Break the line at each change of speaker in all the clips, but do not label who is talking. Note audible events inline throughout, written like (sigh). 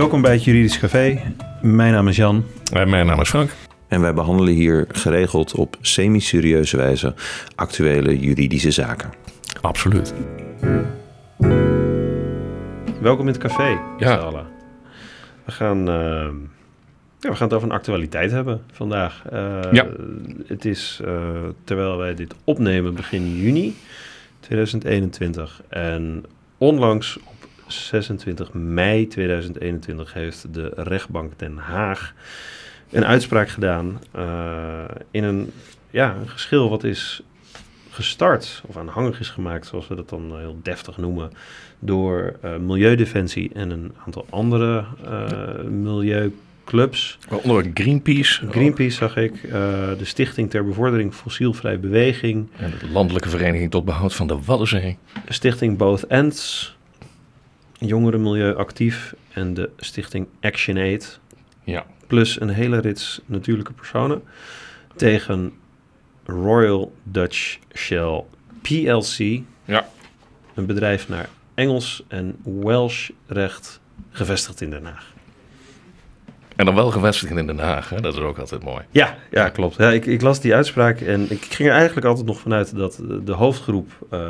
Welkom bij het Juridisch Café. Mijn naam is Jan.
En mijn naam is Frank.
En wij behandelen hier geregeld op semi-serieuze wijze actuele juridische zaken.
Absoluut.
Welkom in het café.
Ja.
Allen. We gaan, eh, ja, we gaan het over een actualiteit hebben vandaag. Eh,
Ja.
Het is, eh, terwijl wij dit opnemen, begin juni 2021. En onlangs op 26 mei 2021 heeft de rechtbank Den Haag een uitspraak gedaan eh, in een, ja, een geschil wat is gestart of aanhangig is gemaakt, zoals we dat dan heel deftig noemen, door eh, Milieudefensie en een aantal andere eh, milieuclubs.
Waaronder Greenpeace.
Greenpeace zag ik, de Stichting ter Bevordering Fossielvrij Beweging,
En de Landelijke Vereniging tot Behoud van de Waddenzee.
de Stichting Both Ends, Jongerenmilieu Actief en de Stichting ActionAid.
Ja.
Plus een hele rits natuurlijke personen tegen Royal Dutch Shell PLC.
Ja.
Een bedrijf naar Engels en Welsh recht gevestigd in Den Haag.
En dan wel gevestigd in Den Haag. Hè? Dat is ook altijd mooi.
Ja, ja klopt. Ja, ik, ik las die uitspraak en ik ging er eigenlijk altijd nog vanuit dat de hoofdgroep eh,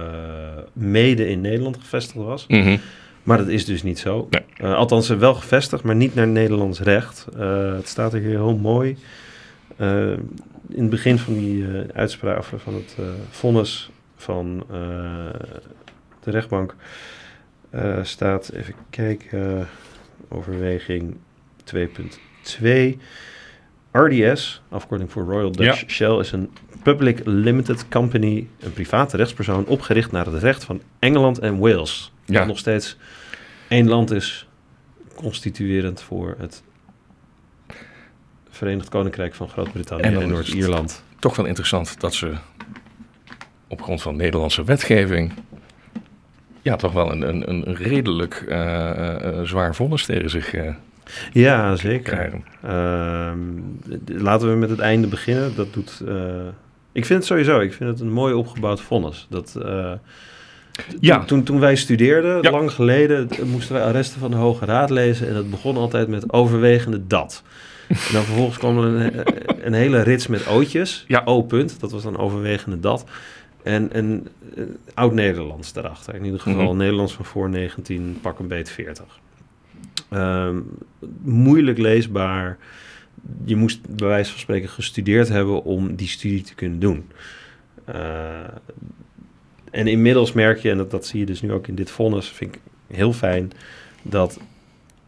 mede in Nederland gevestigd was.
Mhm.
Maar dat is dus niet zo.
Nee.
Eh, althans, ze wel gevestigd, maar niet naar Nederlands recht. Eh, het staat er hier heel mooi. Eh, in het begin van die eh, uitspraak, van het eh, vonnis van eh, de rechtbank, eh, staat, even kijken, overweging 2.2. RDS, afkorting voor Royal Dutch
Ja.
Shell, is een Public Limited Company, een private rechtspersoon, opgericht naar het recht van Engeland en Wales.
Ja.
Dat nog steeds één land is, constituerend voor het Verenigd Koninkrijk van Groot-Brittannië
En
Noord-Ierland.
Toch wel interessant dat ze op grond van Nederlandse wetgeving... Ja, toch wel een, een, een redelijk eh, eh, eh, zwaar vonnis tegen zich eh,
Ja, zeker.
krijgen.
Ehm, laten we met het einde beginnen. Dat doet. ik vind het sowieso. Ik vind het een mooi opgebouwd vonnis. Dat. Eh,
Ja.
Toen, toen, toen wij studeerden,
Ja.
lang geleden, moesten wij arresten van de Hoge Raad lezen. En dat begon altijd met overwegende dat. En dan vervolgens kwam er een, een hele rits met ootjes.
Ja.
O punt, dat was dan overwegende dat. En een eh, oud-Nederlands daarachter. In ieder geval
Mhm.
Nederlands van voor 19, pak een beet 40. Ehm, moeilijk leesbaar. Je moest bij wijze van spreken gestudeerd hebben om die studie te kunnen doen. Eh, en inmiddels merk je, en dat, dat zie je dus nu ook in dit vonnis, vind ik heel fijn, dat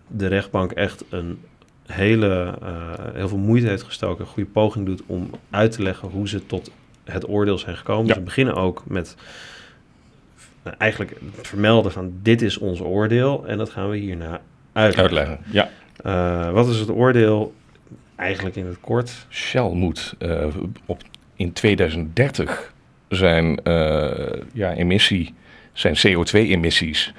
de rechtbank echt een hele, eh, heel veel moeite heeft gestoken, een goede poging doet om uit te leggen hoe ze tot het oordeel zijn gekomen.
Ja.
Ze beginnen ook met nou, eigenlijk het vermelden van dit is ons oordeel en dat gaan we hierna uitleggen.
Uitleggen. Ja.
Eh, wat is het oordeel? Eigenlijk in het kort.
Shell moet eh, op, in 2030 zijn, eh, ja, emissie, zijn CO2-emissies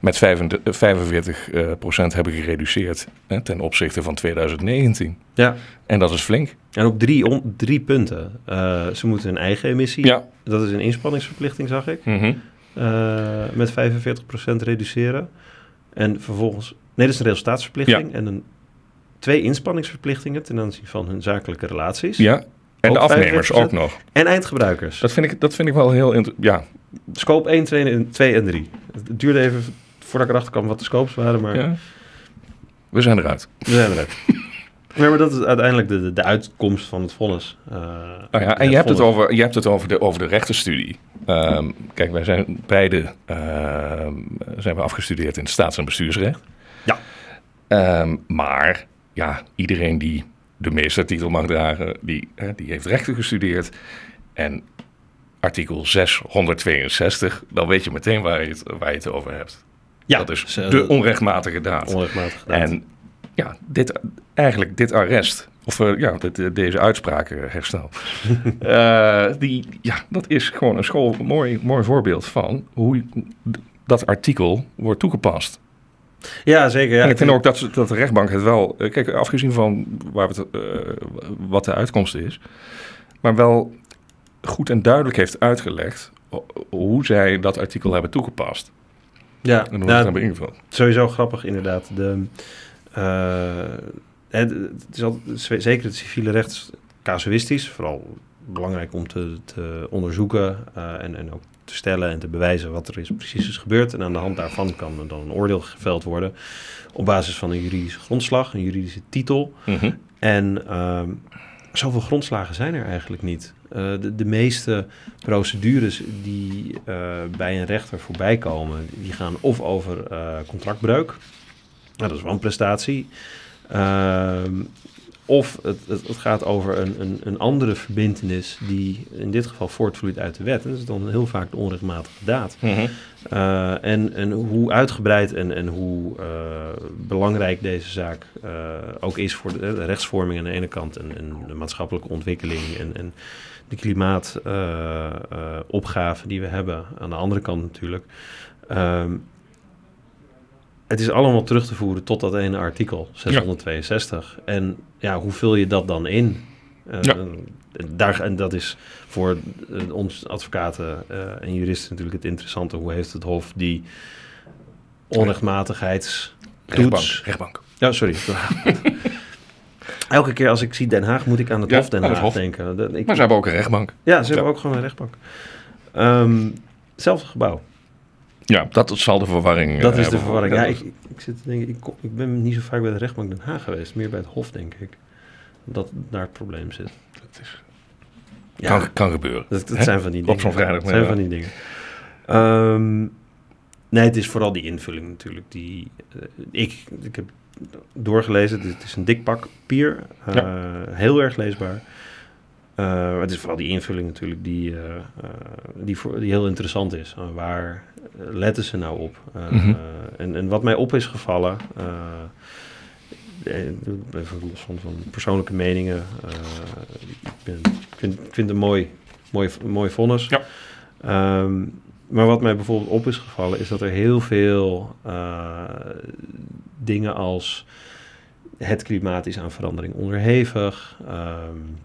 met 45, 45 eh, procent hebben gereduceerd hè, ten opzichte van 2019.
Ja.
En dat is flink.
En op drie, on- drie punten. Eh, ze moeten hun eigen emissie,
Ja.
dat is een inspanningsverplichting, zag ik, eh, met 45% reduceren. En vervolgens, nee, dat is een resultaatsverplichting. En een, twee inspanningsverplichtingen ten aanzien van hun zakelijke relaties.
Ja. En de afnemers
45%?
ook nog.
En eindgebruikers.
Dat vind ik, dat vind ik wel heel... Ja.
Scope 1, 2 en, 2 en 3. Het duurde even voordat ik erachter kwam wat de scopes waren, maar
ja. We zijn eruit.
we zijn eruit. (laughs) Maar dat is uiteindelijk de, de, de uitkomst van het vonnis.
Nou ja, en je hebt, het over, je hebt het over de, over de rechtenstudie. Ehm, kijk, wij zijn beide ehm, zijn we afgestudeerd in staats- en bestuursrecht.
Ja.
Ehm, maar ja, iedereen die de meestertitel mag dragen, die, eh, die heeft rechten gestudeerd. En artikel 662, dan weet je meteen waar je het, waar je het over hebt.
Ja,
dat is de onrechtmatige daad.
onrechtmatig gedaan.
En ja, dit, eigenlijk dit arrest, of eh, ja, dit, eh, deze uitsprakenherstel, (laughs) eh, die, ja, dat is gewoon een school, mooi, mooi voorbeeld van hoe dat artikel wordt toegepast.
Ja, zeker. Ja.
en ik vind ook dat, dat de rechtbank het wel, eh, kijk, afgezien van waar het, eh, wat de uitkomst is, maar wel goed en duidelijk heeft uitgelegd ho- hoe zij dat artikel hebben toegepast.
Ja,
En hoe ze
nou,
het hebben ingevuld.
sowieso grappig inderdaad. De, eh, het, het is altijd, zeker het civiele recht is casuïstisch, vooral belangrijk om te, te onderzoeken eh, en, en ook te stellen en te bewijzen wat er is precies is gebeurd. En aan de hand daarvan kan er dan een oordeel geveld worden op basis van een juridische grondslag, een juridische titel.
Mhm.
En ehm, zoveel grondslagen zijn er eigenlijk niet. Eh, de, de meeste procedures die eh, bij een rechter voorbij komen, die gaan of over eh, contractbreuk, nou, dat is wanprestatie, Ehm of het, het, het gaat over een, een, een andere verbindenis die in dit geval voortvloeit uit de wet. En dat is dan heel vaak de onrechtmatige daad.
Mhm.
Uh, en, en hoe uitgebreid en, en hoe uh, belangrijk deze zaak uh, ook is voor de, de, rechtsvorming aan de ene kant en, en de maatschappelijke ontwikkeling en, en de klimaatopgave die we hebben aan de andere kant natuurlijk. Um, het is allemaal terug te voeren tot dat ene artikel 662. Ja. En ja, hoe vul je dat dan in? ja. Daar, en dat is voor uh, ons advocaten uh, en juristen natuurlijk het interessante. Hoe heeft het Hof die onrechtmatigheids...
Rechtbank, rechtbank.
Ja, sorry. Elke keer als ik zie Den Haag, moet ik aan het
ja,
Hof Den Haag
Hof.
denken. Ik,
maar ze hebben ook een rechtbank.
Ja, ze hebben ook gewoon een rechtbank. Um, hetzelfde gebouw.
Ja, dat zal de verwarring
Dat is de
hebben.
verwarring. Ja, ik, ik, zit te denken, ik, kom, ik ben niet zo vaak bij de rechtbank Den Haag geweest. Meer bij het Hof, denk ik. Dat daar het probleem zit.
Dat is, ja, kan, kan gebeuren.
Dat, dat zijn van die dingen.
Op zo'n vrijdag.
Dat zijn van die dingen. Um, nee, het is vooral die invulling natuurlijk. Die, uh, ik, ik heb doorgelezen. Het is een dik pak papier. Uh, ja. Heel erg leesbaar. Uh, het is vooral die invulling natuurlijk die, uh, uh, die, voor, die heel interessant is. waar letten ze nou op? Mm -hmm. en, en wat mij op is gevallen, even los van, van persoonlijke meningen, ik, ben, ik, vind, ik vind het een mooi, mooi, mooi vonnis.
Ja.
Um, maar wat mij bijvoorbeeld op is gevallen, is dat er heel veel dingen als het klimaat is aan verandering onderhevig. Um,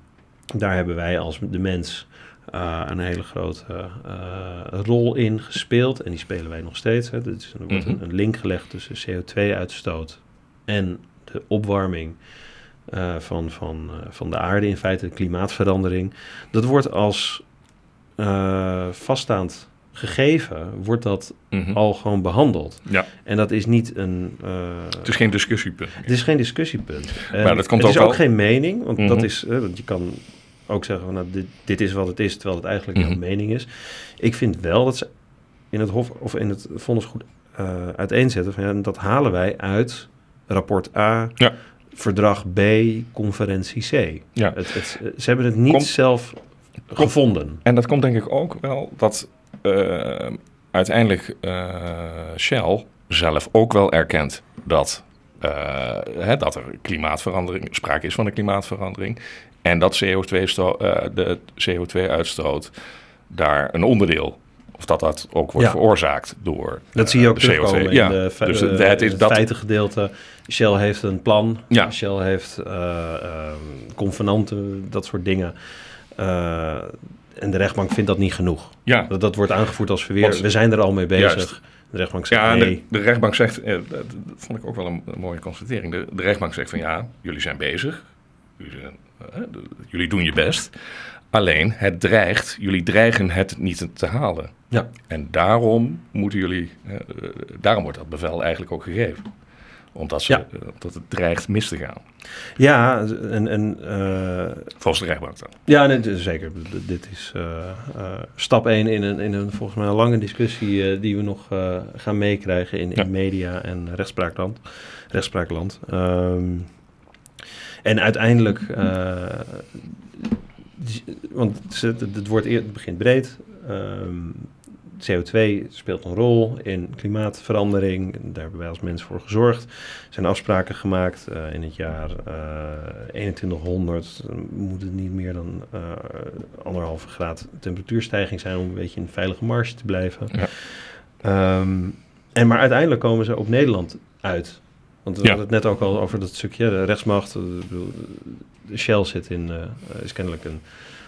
daar hebben wij als de mens uh, een hele grote uh, rol in gespeeld. En die spelen wij nog steeds. Hè. Dus er wordt mm -hmm. een, een, link gelegd tussen CO2-uitstoot en de opwarming uh, van, van, van de aarde. In feite de klimaatverandering. Dat wordt als vaststaand gegeven, wordt dat mm -hmm. al gewoon behandeld.
Ja.
En dat is niet een...
het is geen discussiepunt.
Het is geen discussiepunt. En
maar dat komt
het is
ook,
ook
al...
geen mening, want
Mhm.
mm -hmm. dat is... want je kan ook zeggen van nou, dit, dit, is wat het is, terwijl het eigenlijk jouw
Mhm.
mening is. Ik vind wel dat ze in het hof of in het vonnis goed uh, uiteenzetten van ja, dat halen wij uit rapport A,
ja.
verdrag B, conferentie C.
Ja.
Het, het, ze hebben het niet zelf gevonden.
En dat komt denk ik ook wel dat uh, uiteindelijk uh, Shell zelf ook wel erkent dat, uh, hè, dat er klimaatverandering, sprake is van een klimaatverandering. En dat CO2 sto- uh, de CO2-uitstoot daar een onderdeel, of dat dat ook wordt
Ja.
veroorzaakt door
Dat zie je ook
de CO2.
terugkomen
Ja,
in de
dus
eh,
het, is
het
dat,
feitengedeelte. Shell heeft een plan.
Ja.
Shell heeft uh, uh, convenanten, dat soort dingen. En de rechtbank vindt dat niet genoeg.
ja,
Dat, dat wordt aangevoerd als verweer.
Want-
We zijn er al mee bezig.
Juist.
De rechtbank zegt
Ja,
nee.
de, de rechtbank zegt, eh, dat, vond ik ook wel een, mooie constatering. De, de rechtbank zegt van ja, jullie zijn bezig, jullie, zijn, eh, jullie doen je best. Alleen het dreigt, jullie dreigen het niet te halen.
Ja.
En daarom moeten jullie, eh, eh, daarom wordt dat bevel eigenlijk ook gegeven. Omdat, ze,
Ja.
eh, omdat het dreigt mis te gaan.
Ja, en, en uh,
Volgens de rechtbank dan.
ja, nee, zeker. Dit is uh, uh, stap 1 in een, in een volgens mij een lange discussie die we nog gaan meekrijgen in,
Ja.
in media en rechtspraakland. rechtspraakland. Um, en uiteindelijk, uh, want het, het, wordt het begint breed. Um, CO2 speelt een rol in klimaatverandering. Daar hebben wij als mens voor gezorgd. Er zijn afspraken gemaakt. Uh, in het jaar uh, 2100 moet het niet meer dan uh, anderhalve graad temperatuurstijging zijn om een beetje in een veilige marge te blijven.
Ja.
Um, en maar uiteindelijk komen ze op Nederland uit. Want we
Ja.
hadden het net ook al over dat stukje de rechtsmacht. De, Shell zit in, uh, is kennelijk een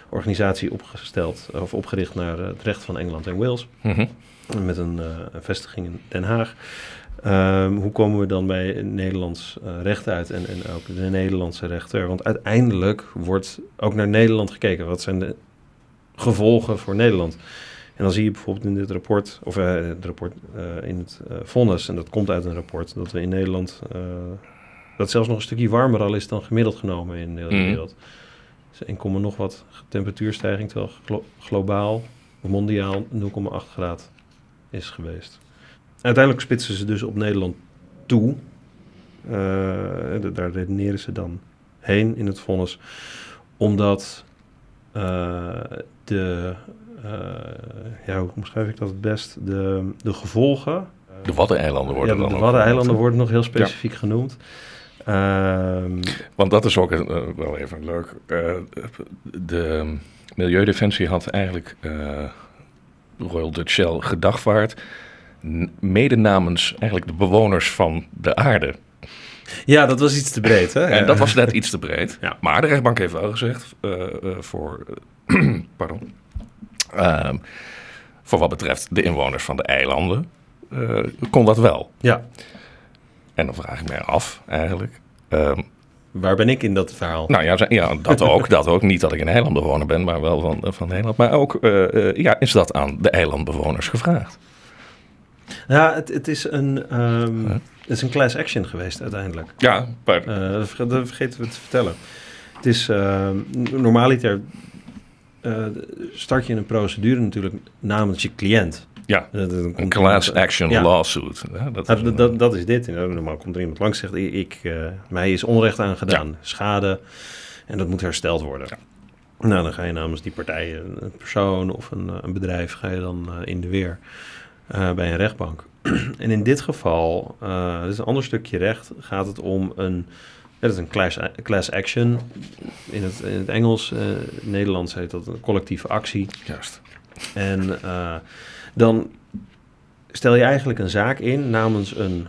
organisatie opgesteld of opgericht naar het recht van Engeland en Wales.
Mhm.
Met een, uh, een vestiging in Den Haag. Ehm, hoe komen we dan bij Nederlands uh, recht uit en, en ook de Nederlandse rechter? Want uiteindelijk wordt ook naar Nederland gekeken. Wat zijn de gevolgen voor Nederland? En dan zie je bijvoorbeeld in dit rapport, of uh, het rapport uh, in het vonnis, en dat komt uit een rapport, dat we in Nederland, dat zelfs nog een stukje warmer al is dan gemiddeld genomen in de hele
Mhm.
wereld. Dus 1, nog wat temperatuurstijging, terwijl glo- globaal, mondiaal 0,8 graad is geweest. Uiteindelijk spitsen ze dus op Nederland toe. Eh, daar redeneren ze dan heen in het vonnis. Omdat eh, de... eh, ja, hoe omschrijf ik dat het best? De, de gevolgen...
De Waddeneilanden worden
ja,
dan
de
ook
Waddeneilanden
genoemd.
worden nog heel specifiek genoemd. Ehm,
Want dat is ook een, eh, wel even leuk. Eh, de Milieudefensie had eigenlijk eh, Royal Dutch Shell gedagvaard. Mede namens eigenlijk de bewoners van de aarde.
Ja, dat was iets te breed, hè? (laughs)
En dat was net iets te breed.
Ja.
Maar de rechtbank heeft wel gezegd eh, eh, voor, (clears throat) pardon, Ehm, voor wat betreft de inwoners van de eilanden eh, kon dat wel.
Ja,
En dan vraag ik mij af eigenlijk. ehm,
waar ben ik in dat verhaal?
nou ja, ja dat, ook, dat ook. Niet dat ik een eilandbewoner ben, maar wel van, van Nederland. Maar ook ja, is dat aan de eilandbewoners gevraagd.
Ja, het, het, is een, ehm? Het is een class action geweest uiteindelijk.
Ja, maar,
Eh, dat vergeten we te vertellen. Het is n- normaliter eh, start je een procedure natuurlijk namens je cliënt.
ja een class action
Ja.
lawsuit. hè, dat
Ja,
is
dat, dat, dat is dit. Normaal komt er iemand langs en zegt, ik, mij is onrecht aangedaan, schade, en dat moet hersteld worden. Nou, dan ga je namens die partij, een persoon of een, een bedrijf, ga je dan in de weer bij een rechtbank. (clears throat) en in dit geval, eh dit is een ander stukje recht, gaat het om een, dat is een class, class action. In het, in het Engels, eh Nederlands heet dat een collectieve actie.
Juist.
En eh, dan stel je eigenlijk een zaak in namens een,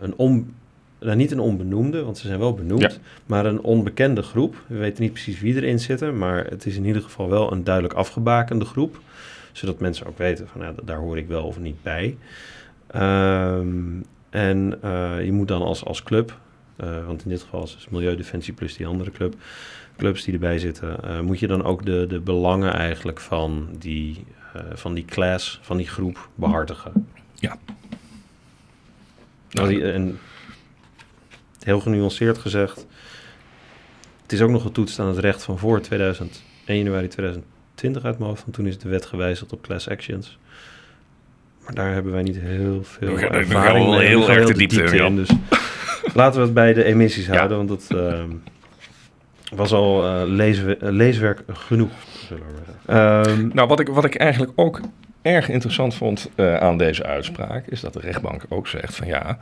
een on, nou, niet een onbenoemde, want ze zijn wel benoemd,
Ja.
maar een onbekende groep. We weten niet precies wie erin zitten, maar het is in ieder geval wel een duidelijk afgebakende groep. Zodat mensen ook weten van, ja, daar hoor ik wel of niet bij. Ehm, en eh, je moet dan als, als club, eh, want in dit geval is het Milieudefensie plus die andere club, clubs die erbij zitten, eh, moet je dan ook de, de belangen eigenlijk van die, van die class, van die groep behartigen.
Ja.
Nou, die, en heel genuanceerd gezegd, het is ook nog getoetst aan het recht van voor 2000, 1 januari 2020 uit mijn hoofd, want toen is de wet gewijzigd op class actions. Maar daar hebben wij niet heel veel
We gaan- we
ervaring
gaan wel heel erg de diepte in,
in. Dus (laughs) laten we het bij de emissies
Ja.
houden, want dat ehm, was al eh, leeswe- eh, leeswerk genoeg. Zullen we. Ehm,
Nou, wat ik, wat ik eigenlijk ook erg interessant vond eh, aan deze uitspraak, is dat de rechtbank ook zegt van ja,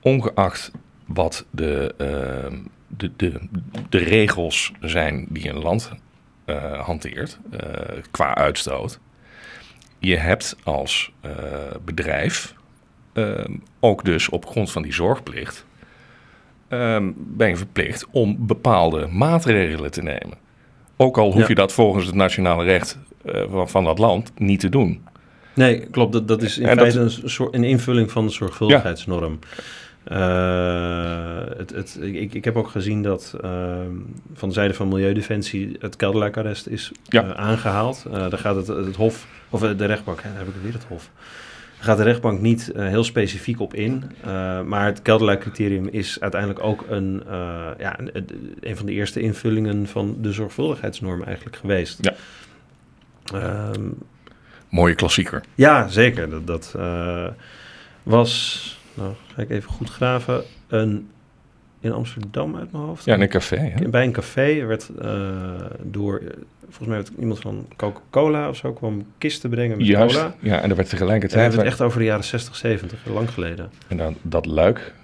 ongeacht wat de, ehm, de, de, de regels zijn die een land eh, hanteert eh, qua uitstoot, je hebt als eh, bedrijf ehm, ook dus op grond van die zorgplicht ehm, ben je verplicht om bepaalde maatregelen te nemen. Ook al hoef
Ja.
je dat volgens het nationale recht van, van dat land niet te doen.
Nee, klopt. Dat, dat is in
En dat-
feite een, een invulling van de zorgvuldigheidsnorm. Eh, het, het, ik, ik heb ook gezien dat ehm, van de zijde van Milieudefensie het kelderlijkarrest is
Ja.
eh, aangehaald. Eh, daar gaat het, het Hof, of eh, de rechtbank, hè, daar heb ik weer het Hof. Daar gaat de rechtbank niet eh, heel specifiek op in. eh, maar het kelderlijkcriterium is uiteindelijk ook een, eh, ja, een, een van de eerste invullingen van de zorgvuldigheidsnorm eigenlijk geweest.
Ja.
Ehm,
Mooie klassieker.
ja, zeker. Dat, dat eh, was, nou ga ik even goed graven, een, in Amsterdam uit mijn hoofd.
Ja, in een café. Hè?
Bij een café werd eh, door, volgens mij werd iemand van Coca-Cola of zo kwam kisten brengen met
Juist.
cola.
Ja, en er werd
En we
tegelijkertijd...
hebben het echt over de jaren 60, 70, lang geleden.
En dan, dat luik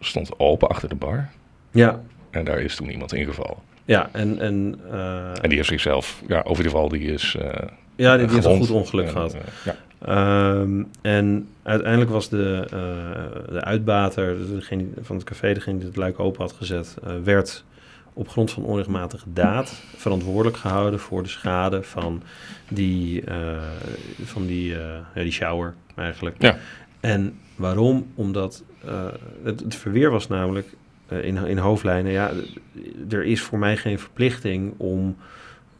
stond open achter de bar.
Ja,
En daar is toen iemand ingevallen.
ja en, en, eh,
En die heeft zichzelf, ja, over ieder geval, die is eh
ja, die, die heeft een goed ongeluk
En,
gehad.
eh, ja.
Ehm, en uiteindelijk was de, eh, de uitbater dus degene van het café, degene die het luik open had gezet, eh, werd op grond van onrechtmatige daad verantwoordelijk gehouden voor de schade van die, eh, van die, ja, die shower eigenlijk.
Ja.
En waarom? Omdat het, het, verweer was namelijk in, in hoofdlijnen, ja, er is voor mij geen verplichting om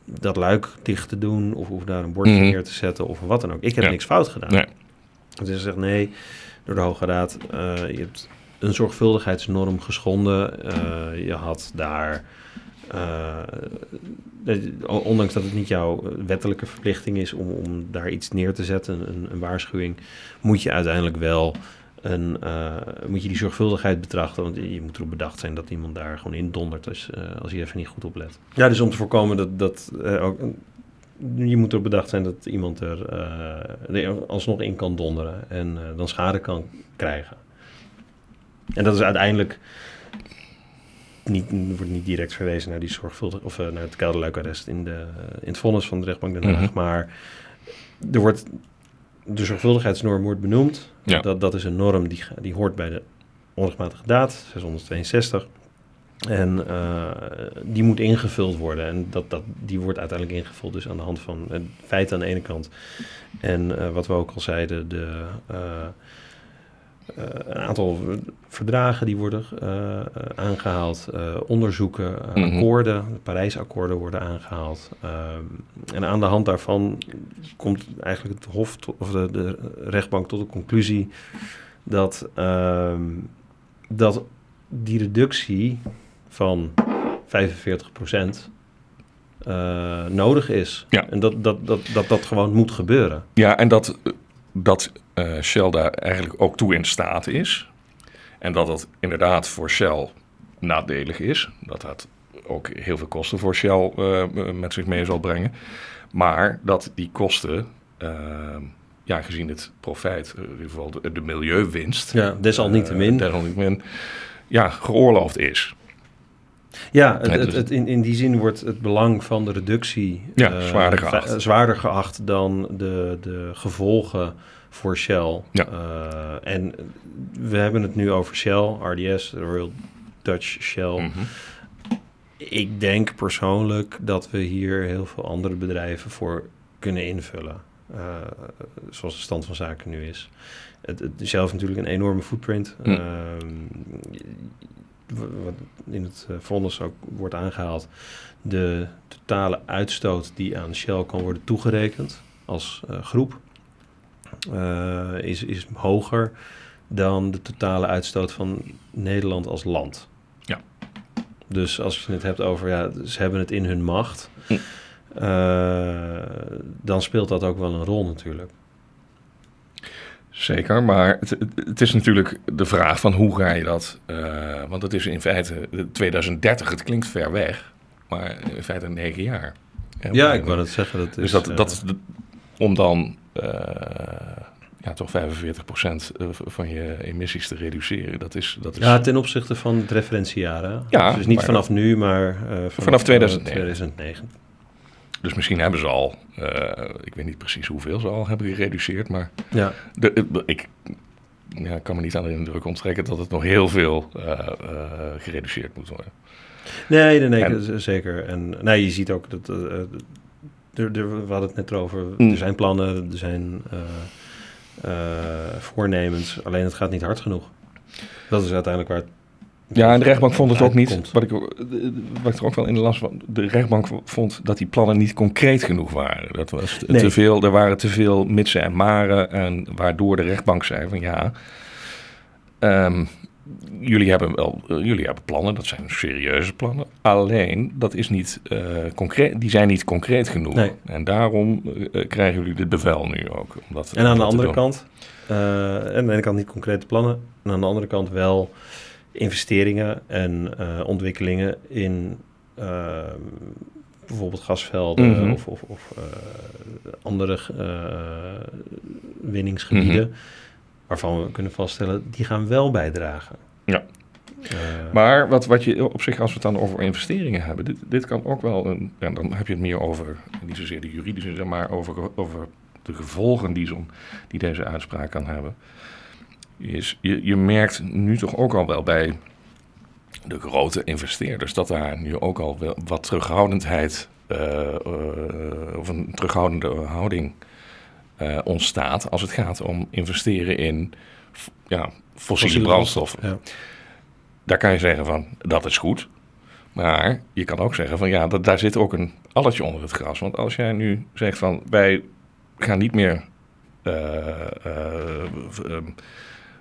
dat luik dicht te doen of, of daar een bordje
Mhm.
neer te zetten of wat dan ook. Ik heb
Ja.
niks fout gedaan.
Nee.
Dus ze zegt nee, door de Hoge Raad, eh, je hebt een zorgvuldigheidsnorm geschonden. Eh, je had daar, eh, ondanks dat het niet jouw wettelijke verplichting is om, om daar iets neer te zetten, een, een waarschuwing, moet je uiteindelijk wel een, eh, moet je die zorgvuldigheid betrachten. Want je moet erop bedacht zijn dat iemand daar gewoon in dondert als, eh, als hij even niet goed oplet. Ja, dus om te voorkomen dat, dat eh, ook, je moet erop bedacht zijn dat iemand er alsnog in kan donderen en dan schade kan krijgen. En dat is uiteindelijk niet, wordt niet direct verwezen naar die zorgvuldig of naar het kelderluikarrest in, de, in het vonnis van de rechtbank Den Haag,
Mhm.
maar er wordt de zorgvuldigheidsnorm wordt benoemd.
Ja.
Dat, dat is een norm die, die hoort bij de onrechtmatige daad, 662. En eh, die moet ingevuld worden. En dat, dat, die wordt uiteindelijk ingevuld dus aan de hand van het feit aan de ene kant. En eh, wat we ook al zeiden, de, eh, een aantal verdragen die worden eh, eh, aangehaald, eh, onderzoeken, eh,
Mhm.
akkoorden, de Parijsakkoorden worden aangehaald. En aan de hand daarvan komt eigenlijk het Hof tot- of de, de rechtbank tot de conclusie dat, ehm, dat die reductie van 45% eh, nodig is.
Ja.
En dat dat, dat, dat dat gewoon moet gebeuren.
Ja, en dat, dat eh, Shell daar eigenlijk ook toe in staat is. En dat dat inderdaad voor Shell nadelig is. Dat dat ook heel veel kosten voor Shell eh, met zich mee zal brengen. Maar dat die kosten, eh, ja, gezien het profijt, in ieder geval de, de milieuwinst.
Ja, desalniettemin.
desalniettemin, ja, geoorloofd is.
Ja, het,
dus-
het- in, in die zin wordt het belang van de reductie
Ja,
eh,
zwaarder geacht.
va- zwaarder geacht dan de, de gevolgen voor Shell.
Ja.
Eh, en we hebben het nu over Shell, RDS, Royal Dutch Shell.
Mhm.
Ik denk persoonlijk dat we hier heel veel andere bedrijven voor kunnen invullen. eh, zoals de stand van zaken nu is. Het, het heeft natuurlijk een enorme footprint. W- wat in het eh, vonnis ook wordt aangehaald. De totale uitstoot die aan Shell kan worden toegerekend als eh, groep eh, is, is hoger dan de totale uitstoot van Nederland als land.
Ja.
Dus als je het hebt over, ja, ze hebben het in hun macht,
Hm.
dan speelt dat ook wel een rol natuurlijk.
Zeker, maar het, het- is natuurlijk de vraag van hoe ga je dat... eh, want het is in feite eh, 2030, het klinkt ver weg, maar in feite negen jaar.
Ja, ik wou het zeggen. Dat is,
Dus dat,
eh,
dat de- om dan eh, ja, toch 45% van je emissies te reduceren, dat is... Dat is
Ja, ten opzichte van het referentiejaar. Hè?
Ja,
dus niet vanaf nu, maar eh, vanaf,
Vanaf 2009.
2009.
Dus misschien hebben ze al, eh, ik weet niet precies hoeveel ze al hebben gereduceerd, maar
Ja.
de, ik ja, kan me niet aan de indruk onttrekken dat het nog heel veel eh, eh, gereduceerd moet worden.
Nee, nee, nee
En-
z- zeker. En nee, je ziet ook dat. er, er, we hadden het net erover.
Mm.
Er zijn plannen, er zijn voornemens. Alleen het gaat niet hard genoeg. Dat is uiteindelijk waar het.
Ja, en de rechtbank vond het ook niet, wat ik, wat ik er ook wel in de las van, de rechtbank vond dat die plannen niet concreet genoeg waren. Dat was te,
Nee.
te veel, er waren te veel mitsen en maren en waardoor de rechtbank zei van ja, ehm, jullie, hebben wel, eh, jullie hebben plannen, dat zijn serieuze plannen, alleen dat is niet, eh, concreet, die zijn niet concreet genoeg.
Nee.
En daarom eh, krijgen jullie dit bevel nu ook. Om dat,
En aan de andere kant, eh, aan de ene kant niet concrete plannen, en aan de andere kant wel investeringen en eh, ontwikkelingen in eh, bijvoorbeeld gasvelden
Mhm.
of, of, of eh, andere eh, winningsgebieden,
Mhm.
waarvan we kunnen vaststellen, die gaan wel bijdragen.
Ja. Maar wat, wat je op zich, als we het dan over investeringen hebben, dit, dit kan ook wel, een, ja, dan heb je het meer over, niet zozeer de juridische, maar over, over de gevolgen die, zo'n, die deze uitspraak kan hebben. Is, je, je merkt nu toch ook al wel bij de grote investeerders dat daar nu ook al wel wat terughoudendheid eh, eh, of een terughoudende houding eh, ontstaat als het gaat om investeren in ja, fossiele,
Fossiele
brandstoffen.
Ja.
Daar kan je zeggen van dat is goed. Maar je kan ook zeggen van ja, dat, daar zit ook een alletje onder het gras. Want als jij nu zegt van wij gaan niet meer eh, eh, ehm,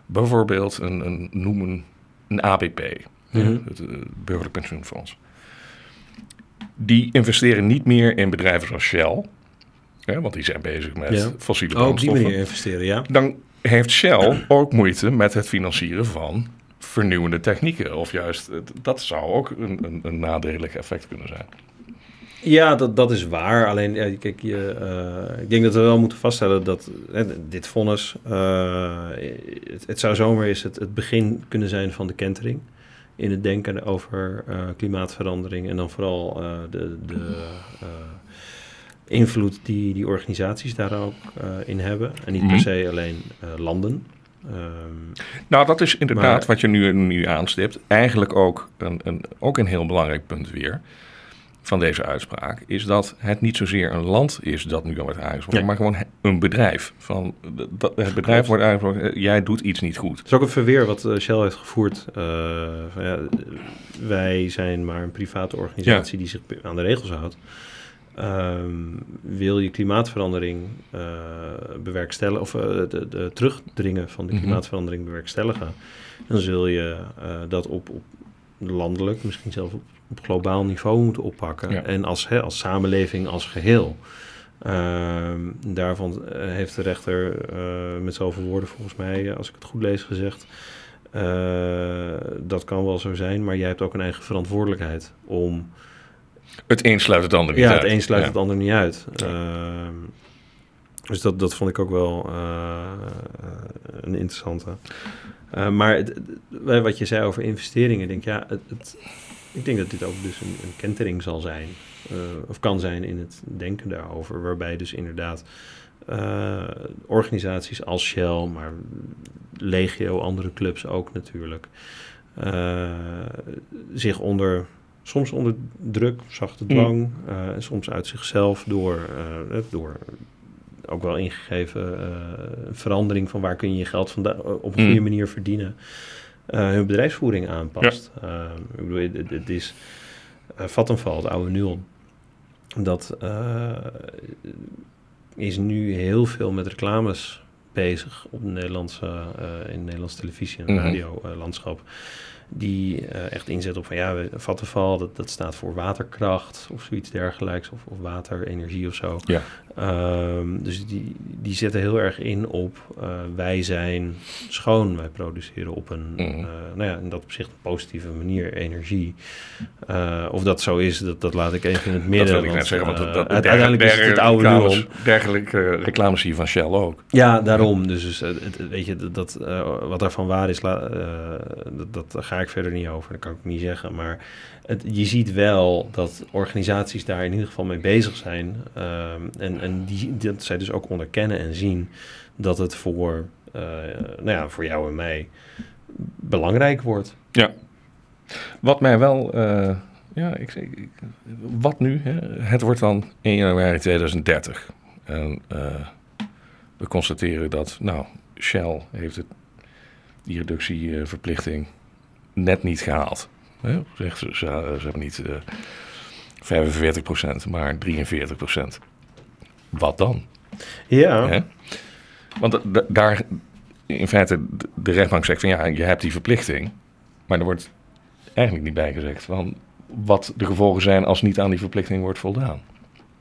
bijvoorbeeld een, een noemen een ABP,
Mhm.
het eh, Burgerlijk Pensioenfonds. Die investeren niet meer in bedrijven zoals Shell, hè, want die zijn bezig met
Ja.
fossiele
Oh, die manier investeren, ja.
Dan heeft Shell ook moeite met het financieren van vernieuwende technieken. Of juist, dat zou ook een, een, een nadelig effect kunnen zijn.
Ja, dat, dat is waar. Alleen, ja, kijk, je, eh, ik denk dat we wel moeten vaststellen dat dit vonnis, eh, het, het zou zomaar eens het, het begin kunnen zijn van de kentering in het denken over eh, klimaatverandering en dan vooral de, de invloed die die organisaties daar ook in hebben. En niet per
Mhm.
se alleen landen. Ehm,
Nou, dat is inderdaad
Maar-
wat je nu, nu aanstipt. Eigenlijk ook een, een, ook een heel belangrijk punt weer van deze uitspraak. Is dat het niet zozeer een land is dat nu al wordt aangesproken, maar gewoon een bedrijf. Van, dat, het bedrijf wordt aangesproken, eh, jij doet iets niet goed.
Het is ook een verweer wat eh, Shell heeft gevoerd. eh, van, ja, wij zijn maar een private organisatie die zich aan de regels houdt. Ehm, wil je klimaatverandering bewerkstelligen, of eh, de, de terugdringen van de
Mhm.
klimaatverandering bewerkstelligen, dan zul je dat op, op landelijk, misschien zelfs op, op globaal niveau moeten oppakken.
Ja.
En als, hè, als samenleving als geheel. Ehm, daarvan eh, heeft de rechter eh, met zoveel woorden volgens mij, eh, als ik het goed lees, gezegd. dat kan wel zo zijn, maar jij hebt ook een eigen verantwoordelijkheid om.
Het een sluit het ander niet
Ja,
uit.
het een sluit
Ja.
het ander niet uit.
Ja.
Ehm, dus dat, dat vond ik ook wel een interessante. Maar het, wat je zei over investeringen, ik denk ja, het, het- ik denk dat dit ook dus een, een kentering zal zijn. eh, of kan zijn in het denken daarover. Waarbij dus inderdaad eh, organisaties als Shell, maar legio, andere clubs ook natuurlijk, eh, zich onder, soms onder druk, zachte dwang, eh, en soms uit zichzelf door, door ook wel ingegeven verandering van waar kun je je geld vandaan op een
Mm.
goede manier verdienen, hun bedrijfsvoering aanpast. Eh, ik bedoel, het, het is uh, Vattenfall, het oude Nuon, dat eh, is nu heel veel met reclames bezig op de Nederlandse, eh, in Nederlandse televisie en
Mhm.
radiolandschap. die eh, echt inzet op van ja, Vattenfall, dat, dat staat voor waterkracht of zoiets dergelijks, of, of waterenergie of zo.
Ja.
Ehm, dus die, die zetten heel erg in op eh, wij zijn schoon, wij produceren op een, eh, nou ja, in dat opzicht een positieve manier energie. Eh, of dat zo is, dat, dat laat ik even in het midden.
dat wil ik net zeggen, want dat, dat,
uiteindelijk is het het oude
reclames. Dergelijke reclames zie je van Shell ook.
Ja, daarom. Dus, dus het, weet je, dat, dat, wat daarvan waar is, la- dat, dat daar ga ik verder niet over. Dat kan ik niet zeggen. Maar je ziet wel dat organisaties daar in ieder geval mee bezig zijn. Ehm, en en die, dat zij dus ook onderkennen en zien dat het voor, eh, nou ja, voor jou en mij belangrijk wordt.
Wat mij wel, eh, ja, ik, ik, ik- wat nu? Hè? Het wordt dan 1 januari 2030. En eh, we constateren dat, nou, Shell heeft het, die reductieverplichting net niet gehaald. Hè? Ze, ze, ze hebben niet eh 45%, maar 43%. Wat dan?
Ja,
Hè? Want da- da- daar, in feite, de- rechtbank zegt van ja, je hebt die verplichting. Maar er wordt eigenlijk niet bij gezegd van wat de gevolgen zijn als niet aan die verplichting wordt voldaan.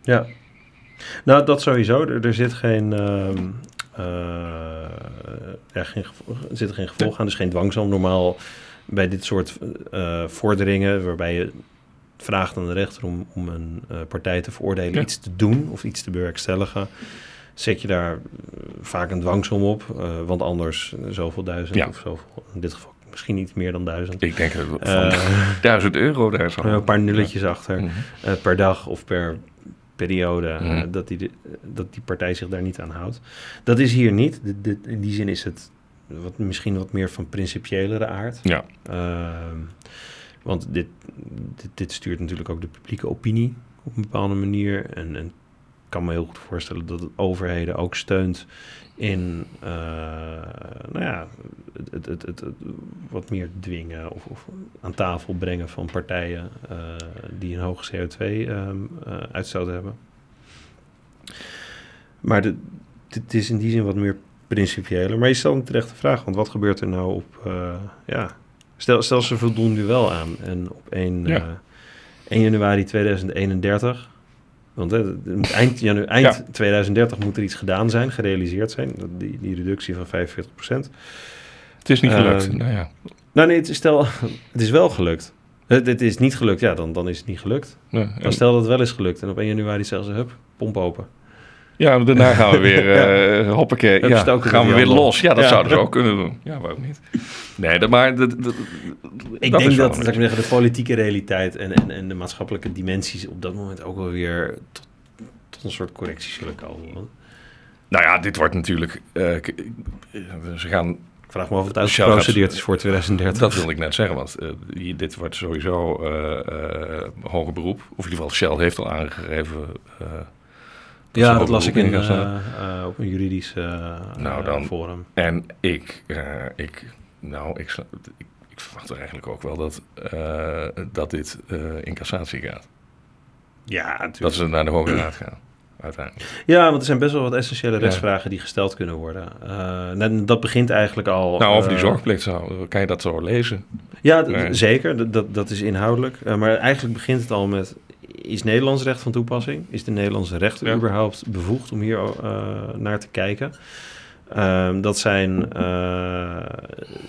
Ja. Nou, dat sowieso. Er, er zit geen, eh, er geen, gevo- er zit geen gevolg aan, dus geen dwangsom. Normaal bij dit soort eh, vorderingen, waarbij je vraagt aan de rechter om, om een eh, partij te veroordelen
Ja.
iets te doen of iets te bewerkstelligen, zet je daar vaak een dwangsom op, want anders zoveel duizend
Ja.
of zoveel, in dit geval misschien niet meer dan duizend.
Ik denk dat van (laughs)
Eh,
1000 euro daar zo.
een paar nulletjes achter
Mhm.
per dag of per periode
Mhm.
dat, die, dat die partij zich daar niet aan houdt. Dat is hier niet. In die zin is het wat, misschien wat meer van principiëlere aard.
Ja.
Ehm, want dit, dit, dit stuurt natuurlijk ook de publieke opinie op een bepaalde manier. En, en kan me heel goed voorstellen dat het overheden ook steunt in uh, nou ja, het, het, het, wat meer dwingen of, of, aan tafel brengen van partijen uh, die een hoge CO2-uitstoot um, hebben. Maar het is in die zin wat meer principiëler. Maar je stelt een terechte vraag, want wat gebeurt er nou op... Uh, ja, stel, stel ze voldoen nu wel aan en op 1, ja. uh, 1 januari 2031... Want hè, eind, janu, eind ja. 2030 moet er iets gedaan zijn, gerealiseerd zijn. Die, die reductie van 45 procent.
Het is niet gelukt. Uh, nou ja.
Nou nee, het is, stel, (laughs) het is wel gelukt. Het, het, is niet gelukt, ja, dan, dan is het niet gelukt. En... stel dat het wel is gelukt en op 1 januari zeggen ze, hup, pomp open.
Ja, daarna gaan we weer, (laughs) uh, hoppakee, ja, gaan we weer los. Ja, dat ja. zouden ze ook kunnen doen. Ja, waarom niet? Nee, dat, maar... Dat, dat,
ik dat denk dat, ik zeggen, de politieke realiteit en, en, en de maatschappelijke dimensies op dat moment ook wel weer tot, tot een soort correctie zullen komen.
Nou ja, dit wordt natuurlijk... Uh, ze gaan
ik vraag me of het uitgeprocedeerd is voor 2030.
Dat wil ik net zeggen, want uh, dit wordt sowieso uh, uh, hoger beroep. Of in ieder geval Shell heeft al aangegeven...
ja, dat las ik in, op een juridisch nou, dan, forum.
En ik, ik, nou, ik, ik, ik, verwacht er eigenlijk ook wel dat, dat dit in cassatie gaat.
Ja, natuurlijk.
Dat ze naar de Hoge Raad gaan. Uiteindelijk.
Ja, want er zijn best wel wat essentiële rechtsvragen die gesteld kunnen worden. Uh, dat begint eigenlijk al.
Nou, over die uh, zorgplicht zou, kan je dat zo lezen?
Ja, nee. zeker. Dat, dat is inhoudelijk. Uh, maar eigenlijk begint het al met: is Nederlands recht van toepassing? Is de Nederlandse rechter ja. überhaupt bevoegd om hier naar te kijken? Um, dat zijn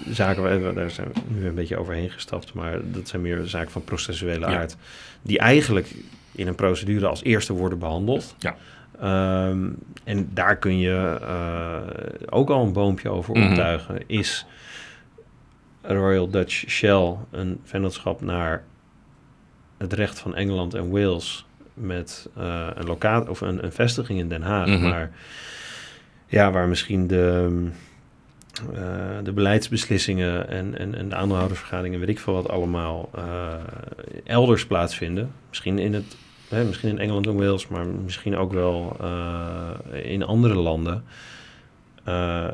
zaken, daar zijn we nu een beetje overheen gestapt, maar dat zijn meer zaken van processuele ja. aard, die eigenlijk in een procedure als eerste worden behandeld.
Ja.
Um, en daar kun je uh, ook al een boompje over optuigen. Mm -hmm. Is Royal Dutch Shell een vennootschap naar het recht van Engeland en Wales met uh, een locatie of een, een, vestiging in Den Haag, mm -hmm. maar ja, waar misschien de, uh, de beleidsbeslissingen en, en, en de aandeelhoudersvergaderingen, weet ik veel wat allemaal, uh, elders plaatsvinden. Misschien in het Hè, misschien in Engeland en Wales, maar misschien ook wel in andere landen. Uh,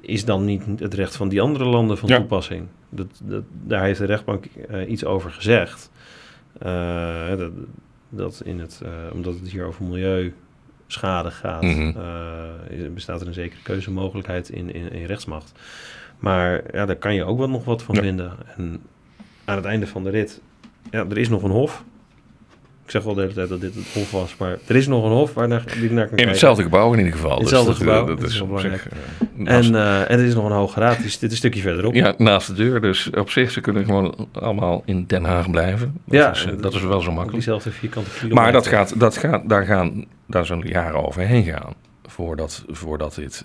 is dan niet het recht van die andere landen van ja. toepassing? Dat, dat, daar heeft de rechtbank uh, iets over gezegd. Dat, dat in het, omdat het hier over milieuschade gaat, mm -hmm. bestaat er een zekere keuzemogelijkheid in, in, in rechtsmacht. Maar ja, daar kan je ook wel nog wat van ja. vinden. En aan het einde van de rit, ja, er is nog een hof. Ik zeg wel de hele tijd dat dit het hof was, maar er is nog een hof waar naar, die naar kan
In hetzelfde gebouw in ieder geval. In
hetzelfde dus gebouw, dat, dat, is, belangrijk. Zich, uh, en, uh, en er is nog een hoge raad, die zit een stukje verderop.
Ja, naast de deur. Dus op zich, ze kunnen gewoon allemaal in Den Haag blijven. Dat
ja,
is, uh, dat is wel zo makkelijk.
Diezelfde vierkante kilometer.
Maar dat gaat, dat gaat, daar, gaan, daar zullen jaren overheen gaan. Voordat, voordat dit...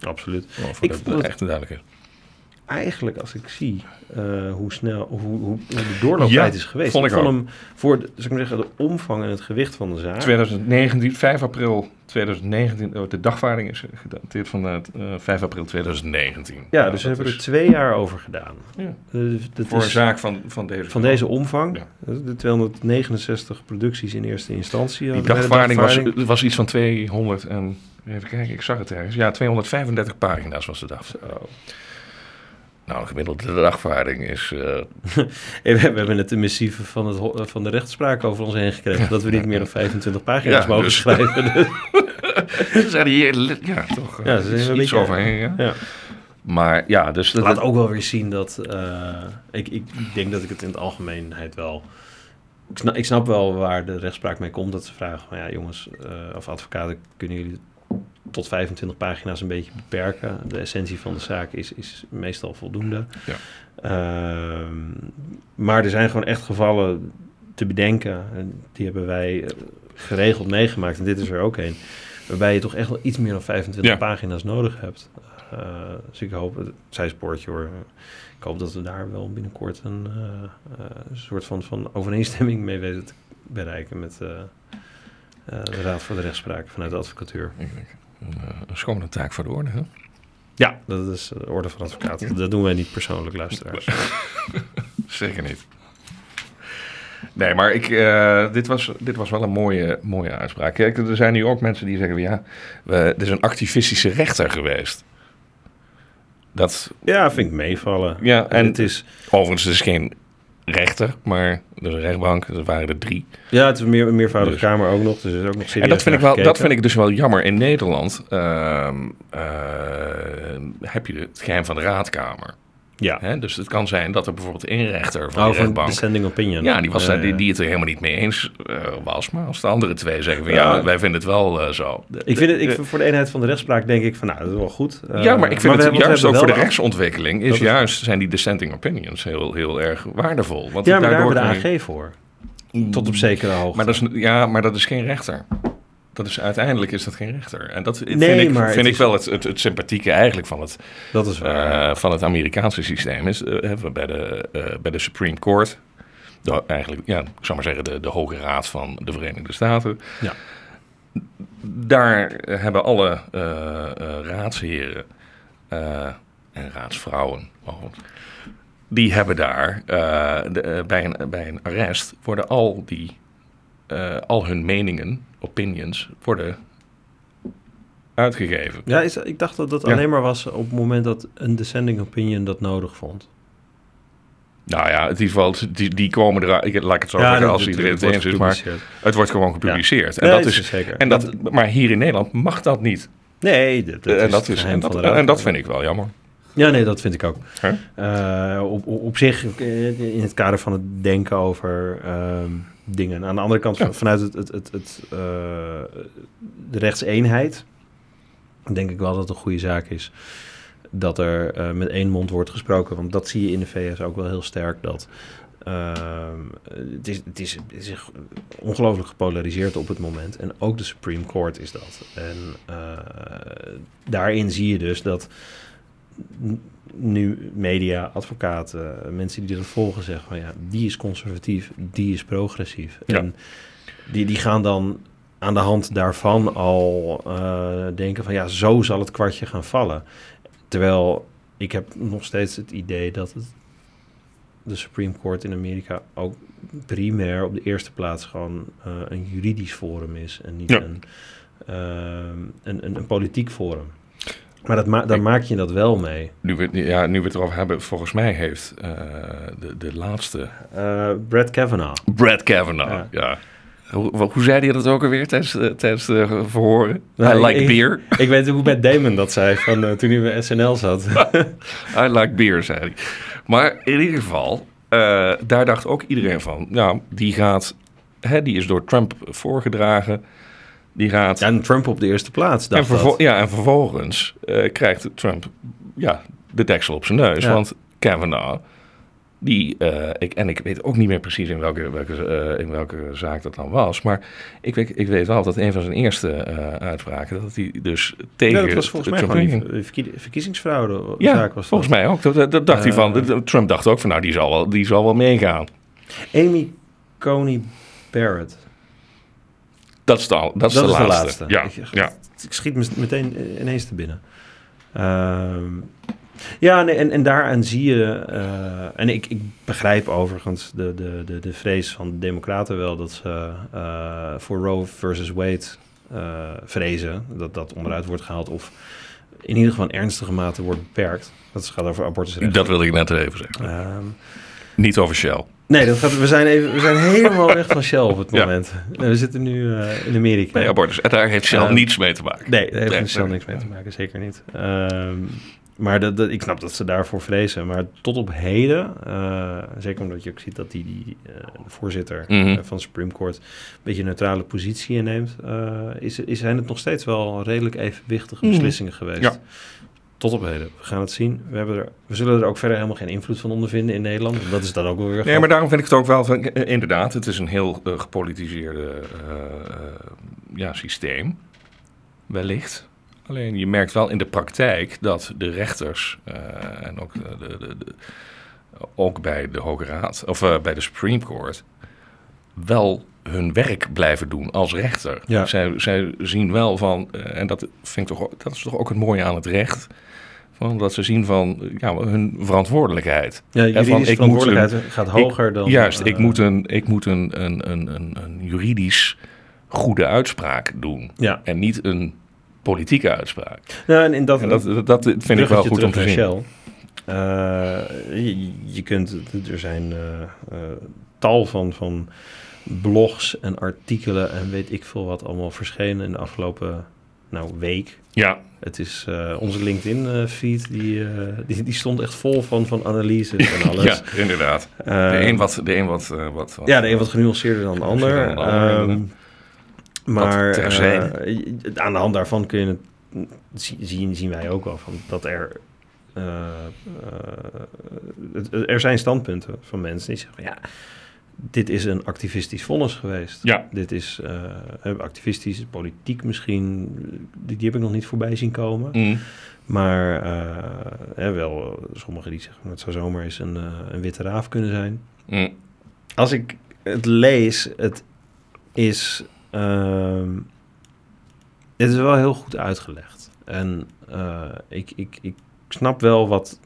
Absoluut.
Voordat ik het echt duidelijk is
eigenlijk als ik zie uh, hoe snel hoe, hoe, hoe de doorlooptijd ja, is geweest.
Vond ik,
ik vond hem voor de, zeg maar zeggen, de omvang en het gewicht van de zaak.
2019, 5 april 2019, oh, de dagvaarding is gedateerd van uh, 5 april 2019.
Ja, dus we hebben er twee jaar over gedaan.
Ja. Uh, dat voor is, een zaak van, van deze
Van deze omvang. Ja. De 269 producties in eerste instantie.
Die dagvaarding, dagvaarding. Was, was iets van 200 en even kijken, ik zag het ergens. Ja, 235 pagina's was de dag. Zo. Nou, de gemiddelde dagvaarding is... (laughs) Uh...
we hebben net de missieve van, het, van de rechtspraak over ons heen gekregen... dat we niet meer dan 25 pagina's ja, mogen dus. schrijven. (laughs)
ze zijn hier ja, toch ja, ze iets, een overheen. Ja. Maar ja, dus...
Dat laat ook wel weer zien dat... Uh, ik, ik denk dat ik het in het algemeenheid wel... Ik snap, ik snap wel waar de rechtspraak mee komt. Dat ze vragen van ja jongens, uh, of advocaten, kunnen jullie tot 25 pagina's een beetje beperken. De essentie van de zaak is, is meestal voldoende.
Ja.
Uh, maar er zijn gewoon echt gevallen te bedenken. En die hebben wij geregeld meegemaakt. En dit is er ook een. Waarbij je toch echt wel iets meer dan 25 ja. pagina's nodig hebt. Uh, dus ik hoop, het zijspoortje hoor. Ik hoop dat we daar wel binnenkort een uh, soort van, van overeenstemming mee weten te bereiken met de Raad voor de Rechtspraak vanuit de advocatuur.
Een schone taak voor de orde, hè?
Ja, dat is de orde van advocaten. Dat doen wij niet persoonlijk, luisteraars. (laughs)
Zeker niet. Nee, maar ik, eh, dit, was, dit was wel een mooie, mooie uitspraak. Kijk, er zijn nu ook mensen die zeggen... Ja, we, er is een activistische rechter geweest. Dat,
Ja, vind ik meevallen.
ja, en
het is,
overigens, het is geen rechter, maar een rechtbank. Er waren er drie.
ja, het is een, meer, een meervoudige
Dus.
kamer ook nog. Dus is ook nog
En dat vind, ik wel, dat vind ik dus wel jammer. In Nederland ehm, eh, heb je het geheim van de raadkamer.
Ja.
Hè? Dus het kan zijn dat er bijvoorbeeld een rechter van
Oh,
de rechtbank...
dissenting opinion.
Ja, die, was, die, die het er helemaal niet mee eens eh, was. Maar als de andere twee zeggen van ja,
Ja.
wij vinden het wel eh, zo.
Ik vind het, ik, vind voor de eenheid van de rechtspraak denk ik van, nou, dat is wel goed. Eh,
ja, maar ik vind het
we
juist ook voor de rechtsontwikkeling is, juist zijn die dissenting opinions heel, heel erg waardevol. Want
Ja, maar daar hebben we de AG voor. Tot op zekere hoogte.
Maar dat is, ja, maar dat is geen rechter. Dat is, uiteindelijk is dat geen rechter. En dat vind
Nee,
ik,
maar
vind ik
is-
wel het, het, het sympathieke eigenlijk van het,
dat is waar.
eh, van het Amerikaanse systeem. Is, eh, hebben we bij de, eh, bij de Supreme Court, de, eigenlijk, ja, ik zou maar zeggen de, de Hoge Raad van de Verenigde Staten.
Ja.
Daar hebben alle eh, eh, raadsheren eh, en raadsvrouwen, goed, die hebben daar eh, de, eh, bij, een, bij een arrest worden al die eh, al hun meningen, opinions, worden uitgegeven.
ja, is, ik dacht dat dat
Ja.
alleen maar was op het moment dat een dissenting opinion dat nodig vond.
Nou ja, in ieder geval, die, die komen eruit. Ik, laat ik het zo zeggen,
dat-
als iedereen het eens is. Maar het wordt gewoon gepubliceerd. En
Nee,
dat is,
is zeker.
en dat, maar hier in Nederland mag dat niet.
Nee, dat, dat
en,
is
dat is, dat, en dat vind ik wel jammer.
Ja, nee, dat vind ik ook. Eh, op, op, zich, eh, in het kader van het denken over ehm, dingen. Aan de andere kant,
Ja.
vanuit het, het, het, het, eh, de rechtseenheid, denk ik wel dat het een goede zaak is dat er met één mond wordt gesproken. Want dat zie je in de VS ook wel heel sterk. Dat, ehm, het, is, het, is, het is ongelooflijk gepolariseerd op het moment. En ook de Supreme Court is dat. En daarin zie je dus dat nu media, advocaten, mensen die dat volgen zeggen van ja, die is conservatief, die is progressief.
Ja.
En die, die gaan dan aan de hand daarvan al eh, denken van ja, zo zal het kwartje gaan vallen. Terwijl ik heb nog steeds het idee dat het de Supreme Court in Amerika ook primair op de eerste plaats gewoon eh, een juridisch forum is en niet
Ja.
een, ehm, een, een, een politiek forum. Maar dat ma maak je dat wel mee.
Nu we, ja, nu we het erover hebben, volgens mij heeft eh, de, de laatste...
Eh, Brett Kavanaugh.
Brad Kavanaugh,
Ja.
ja. Hoe, hoe zei hij dat ook alweer tijdens, eh, tijdens de verhoren?
Nou,
I
ik-
like
ik-
beer. (laughs)
Ik weet hoe Matt Damon dat zei van, toen hij bij SNL zat. (laughs)
I like beer, zei hij. Maar in ieder geval, daar dacht ook iedereen van... Ja, die gaat... Hè, die is door Trump voorgedragen. Die gaat...
ja, en Trump op de eerste plaats.
en, vervol-
dat.
ja, en vervolgens eh, krijgt Trump ja, de deksel op zijn neus.
Ja.
Want Kavanaugh, die... eh, ik, en ik weet ook niet meer precies in welke, welke, eh, in welke zaak dat dan was. Maar ik weet, ik weet wel dat een van zijn eerste eh, uitspraken... dat hij dus tegen...
Ja, dat was volgens mij
Trump
gewoon
ging.
die verkie- verkiezingsfraude
Ja,
zaak. Was
volgens
dat.
mij ook. Dat, dacht hij van. Trump dacht ook van, nou, die zal wel, die zal wel meegaan.
Amy Coney Barrett.
Dat is de, dat is
Dat
de
is de
laatste.
laatste.
Ja,
Ik-
ja.
Ik schiet me meteen eh, ineens te binnen. Ehm, ja, nee, en, en daaraan zie je... eh, en ik, ik begrijp overigens de, de, de, de vrees van de democraten wel... dat ze eh, voor Roe versus Wade vrezen. Dat dat onderuit wordt gehaald of in ieder geval in ernstige mate wordt beperkt. Dat gaat over abortusrecht.
Dat wilde ik net even zeggen.
Ehm,
Niet over Shell.
Nee, dat gaat, we, zijn even, we zijn helemaal (laughs) weg van Shell op het moment. We zitten nu eh, in Amerika.
Nee, abortus. En daar heeft Shell
Eh,
niets mee te maken.
Nee, daar heeft
Nee,
Shell
nee.
niks mee te maken, zeker niet. Ehm, maar dat, dat, ik snap dat ze daarvoor vrezen. Maar tot op heden, eh, zeker omdat je ook ziet dat die, die eh, de voorzitter
Mhm.
van de Supreme Court een beetje een neutrale positie inneemt, is, is, zijn het nog steeds wel redelijk evenwichtige
Mhm.
beslissingen geweest.
Ja.
Tot op heden. We gaan het zien. We, hebben er, we zullen er ook verder helemaal geen invloed van ondervinden in Nederland. Dat is dan ook wel weer
Nee, maar daarom vind ik het ook wel van, inderdaad, het is een heel eh, gepolitiseerde eh, eh, ja, systeem, wellicht. Alleen je merkt wel in de praktijk dat de rechters en ook, de, de, de, ook bij de Hoge Raad, of bij de Supreme Court, wel hun werk blijven doen als rechter.
Ja.
Zij, zij zien wel van, eh, en dat, vind ik toch, dat is toch ook het mooie aan het recht, Van dat ze zien van ja, hun verantwoordelijkheid.
Ja,
van,
juridische
ik
verantwoordelijkheid gaat hoger dan...
Juist,
eh,
ik moet, een, ik moet een, een, een, een, een juridisch goede uitspraak doen.
Ja,
En niet een politieke uitspraak.
nou, en in dat,
En dat, dat, dat vind ik wel goed om te zien.
Shell. Eh, je, je kunt, er zijn eh, eh, tal van, van blogs en artikelen en weet ik veel wat allemaal verschenen in de afgelopen nou, week.
Ja,
Het is eh, onze LinkedIn-feed, die, eh, die, die stond echt vol van, van analyses en (laughs) alles.
ja inderdaad.
Eh,
de een wat, de een wat, eh, wat, wat
ja, de een wat genuanceerder dan de ander.
Genuanceerder dan de ander,
Ehm, maar
terzijde.
eh, aan de hand daarvan kun je het, zie- zien, zien wij ook wel van dat er, eh, eh, er zijn standpunten van mensen die zeggen: ja, dit is een activistisch vonnis geweest.
Ja.
Dit is eh, activistisch, politiek misschien. Die, die heb ik nog niet voorbij zien komen.
Mm.
Maar eh, hè, wel, eh, sommigen die zeggen: het zou zomaar eens een, een witte raaf kunnen zijn
Mm.
als ik het lees, het is. ehm, het is wel heel goed uitgelegd. En ik, ik, ik snap wel wat,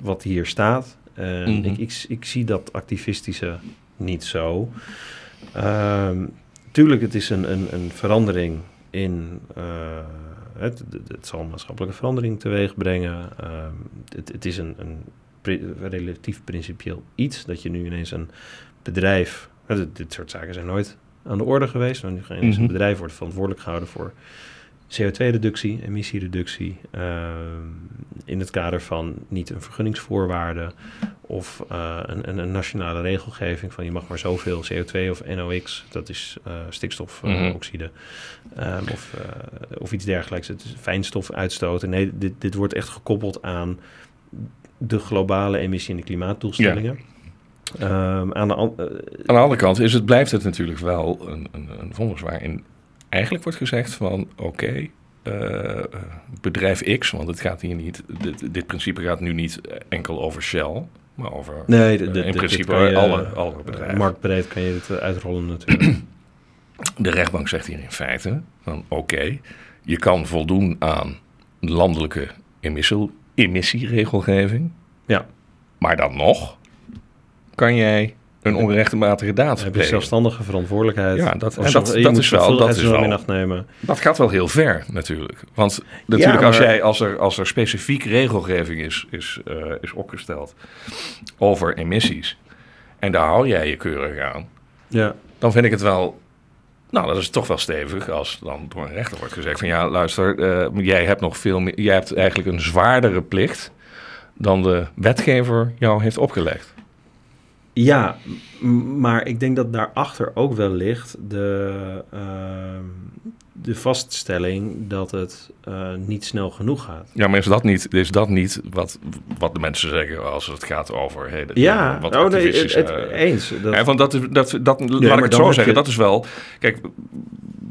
wat hier staat.
Mhm.
ik, ik, ik zie dat activistische niet zo. Ehm, tuurlijk, het is een, een, een verandering in. eh, het, het, zal een maatschappelijke verandering teweeg brengen. Ehm, het, het is een, een pri- relatief principieel iets dat je nu ineens een bedrijf. hè, dit, dit soort zaken zijn nooit aan de orde geweest. Maar nu ineens
Mhm.
een bedrijf wordt verantwoordelijk gehouden voor CO2-reductie, emissiereductie. ehm, in het kader van niet een vergunningsvoorwaarde of eh, een, een, een nationale regelgeving van je mag maar zoveel CO2 of NOx, dat is eh, stikstofoxide, ehm, of, eh, of iets dergelijks. Het is fijnstof uitstoten. Nee, dit, dit wordt echt gekoppeld aan de globale emissie- en de klimaatdoelstellingen. Ehm, aan de an-
Aan de andere kant is het, blijft het natuurlijk wel een, een, een vonnis waarin eigenlijk wordt gezegd van oké, eh, bedrijf X, want het gaat hier niet, dit, dit principe gaat nu niet enkel over Shell, maar over
nee,
eh,
de, de,
in principe
je,
alle,
eh,
alle bedrijven.
Marktbreed kan je het eh, uitrollen natuurlijk. (clears throat)
De rechtbank zegt hier in feite van oké, je kan voldoen aan landelijke emissie, emissieregelgeving,
ja,
maar dan nog kan jij een onrechtmatige daad
heb je zelfstandige verantwoordelijkheid.
Ja, dat- en is wel- dat is
in
wel-
acht nemen.
Dat gaat wel heel ver natuurlijk. Want natuurlijk als,
maar-
jij, als, er, als er specifiek regelgeving is, is, eh, is opgesteld over emissies... en daar hou jij je keurig aan...
Ja,
dan vind ik het wel... Nou, dat is toch wel stevig als dan door een rechter wordt gezegd van... ja, luister, eh, jij hebt nog veel meer... jij hebt eigenlijk een zwaardere plicht... dan de wetgever jou heeft opgelegd.
Ja maar ik denk dat daarachter ook wel ligt de, ehm, de vaststelling dat het eh, niet snel genoeg gaat.
Ja, maar is dat niet, is dat niet wat, wat de mensen zeggen als het gaat over... Hey, de-
Ja,
wat
oh, nee, het, het- eens. Dat,
Ja, want dat, is- dat, dat, laat ik het zo zeggen,
je-
dat is wel... Kijk,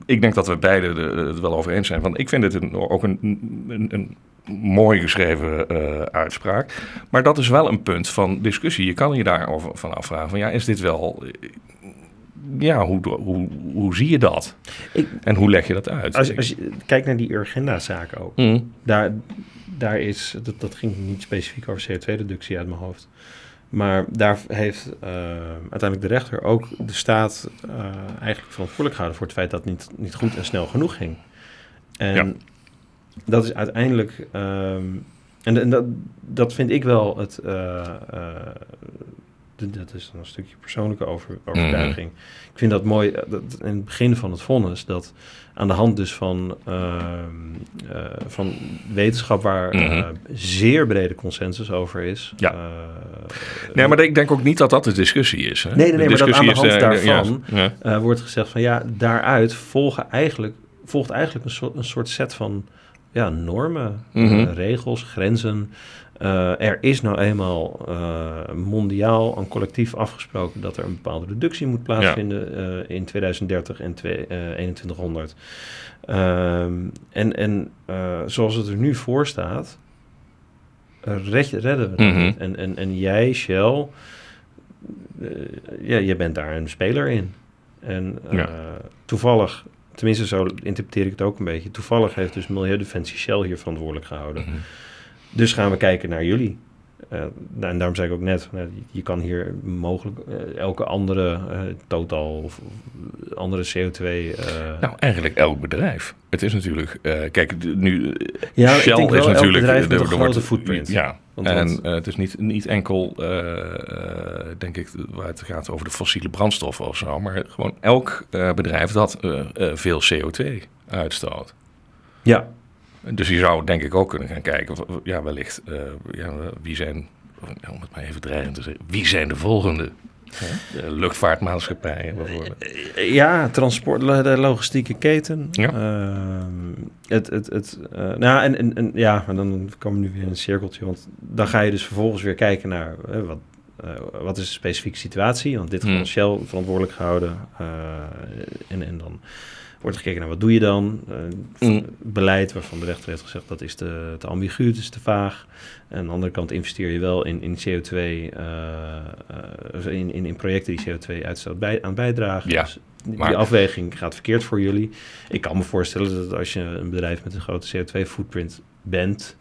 ik denk dat we beiden er- het wel over eens zijn. Want ik vind het een, ook een, een, een mooi geschreven eh, uitspraak. Maar dat is wel een punt van discussie. Je kan je daarover van afvragen van ja, is dit wel... eh, Ja, hoe, hoe, hoe zie je dat?
Ik-
en hoe leg je dat uit?
als, als je kijkt naar die Urgenda-zaken ook.
Mm,
Daar, daar is, dat, dat ging niet specifiek over CO2-reductie uit mijn hoofd. Maar daar heeft eh, uiteindelijk de rechter ook de staat eigenlijk verantwoordelijk gehouden voor het feit dat het niet, niet goed en snel genoeg ging. En
Ja.
Dat is uiteindelijk, ehm, en, en dat, dat vind ik wel het, eh, eh, dat is dan een stukje persoonlijke over, overtuiging. Ik vind dat mooi, eh, dat in het begin van het vonnis, dat aan de hand dus van, ehm, eh, van wetenschap waar
Mhm.
zeer brede consensus over is.
Ja. Nee, maar ik denk ook niet dat dat de discussie is. Hè?
Nee, nee, nee,
de
maar dat aan de hand
is,
daarvan-
ja,
wordt gezegd van ja, daaruit volgen eigenlijk, volgt eigenlijk een soort, een soort set van ja, normen,
Mhm.
eh, regels, grenzen. Eh, er is nou eenmaal eh, mondiaal en collectief afgesproken dat er een bepaalde reductie moet plaatsvinden in 2030 en twee- eh, 2100. Ehm, en en zoals het er nu voor staat, red, redden we dat
Mhm.
En, en, en jij, Shell, ja, je bent daar een speler in. En
Ja.
toevallig, tenminste zo interpreteer ik het ook een beetje, toevallig heeft dus Milieudefensie Shell hier verantwoordelijk gehouden.
Mhm.
Dus gaan we kijken naar jullie. Uh, en daarom zei ik ook net, uh, je kan hier mogelijk uh, elke andere totaal of andere CO2.
nou, eigenlijk elk bedrijf. Het is natuurlijk, kijk, nu ja, Shell is natuurlijk elk
met een grote footprint.
Ja, en het is niet, niet enkel, denk ik, waar het gaat over de fossiele brandstoffen of zo, maar gewoon elk bedrijf dat veel CO2 uitstoot.
Ja,
dus je zou denk ik ook kunnen gaan kijken, ja, wellicht, uh, ja, wie zijn, om het maar even dreigend te zeggen, wie zijn de volgende? De luchtvaartmaatschappijen bijvoorbeeld.
Eh, ja, transport, de logistieke keten. Ja. Uh, het, het, het, uh, nou, en, en, en ja, dan komen we nu weer in een cirkeltje. Want dan ga je dus vervolgens weer kijken naar uh, wat, wat is de specifieke situatie. Want dit hmm. gaat Shell verantwoordelijk gehouden. en, en dan wordt gekeken naar wat doe je dan. Uh, Beleid waarvan de rechter heeft gezegd dat is te, te ambigu, het is te vaag. En aan de andere kant investeer je wel in, in CO2, uh, uh, in, in, in projecten die CO2-uitstoot bij, aan bijdragen.
Ja,
dus die, maar... afweging gaat verkeerd voor jullie. Ik kan me voorstellen dat als je een bedrijf met een grote CO2-footprint bent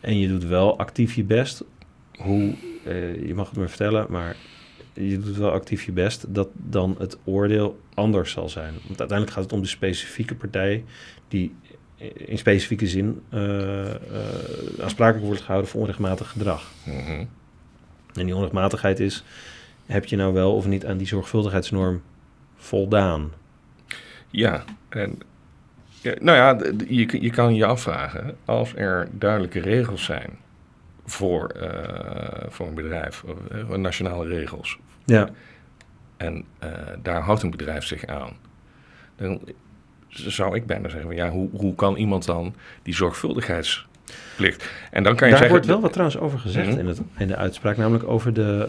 en je doet wel actief je best, hoe, uh, je mag het me vertellen, maar je doet wel actief je best, dat dan het oordeel anders zal zijn. Want uiteindelijk gaat het om de specifieke partij die in specifieke zin uh, uh, aansprakelijk wordt gehouden voor onrechtmatig gedrag.
Mhm.
En die onrechtmatigheid is, heb je nou wel of niet aan die zorgvuldigheidsnorm voldaan?
Ja, en ja, nou ja, je, je kan je afvragen, als er duidelijke regels zijn voor, uh, voor een bedrijf, uh, nationale regels.
Ja.
En uh, daar houdt een bedrijf zich aan. Dan zou ik bijna zeggen, ja, hoe, hoe kan iemand dan die zorgvuldigheidsplicht... En dan kan je
daar
zeggen,
wordt wel wat trouwens over gezegd mm -hmm. in, het, in de uitspraak, namelijk over de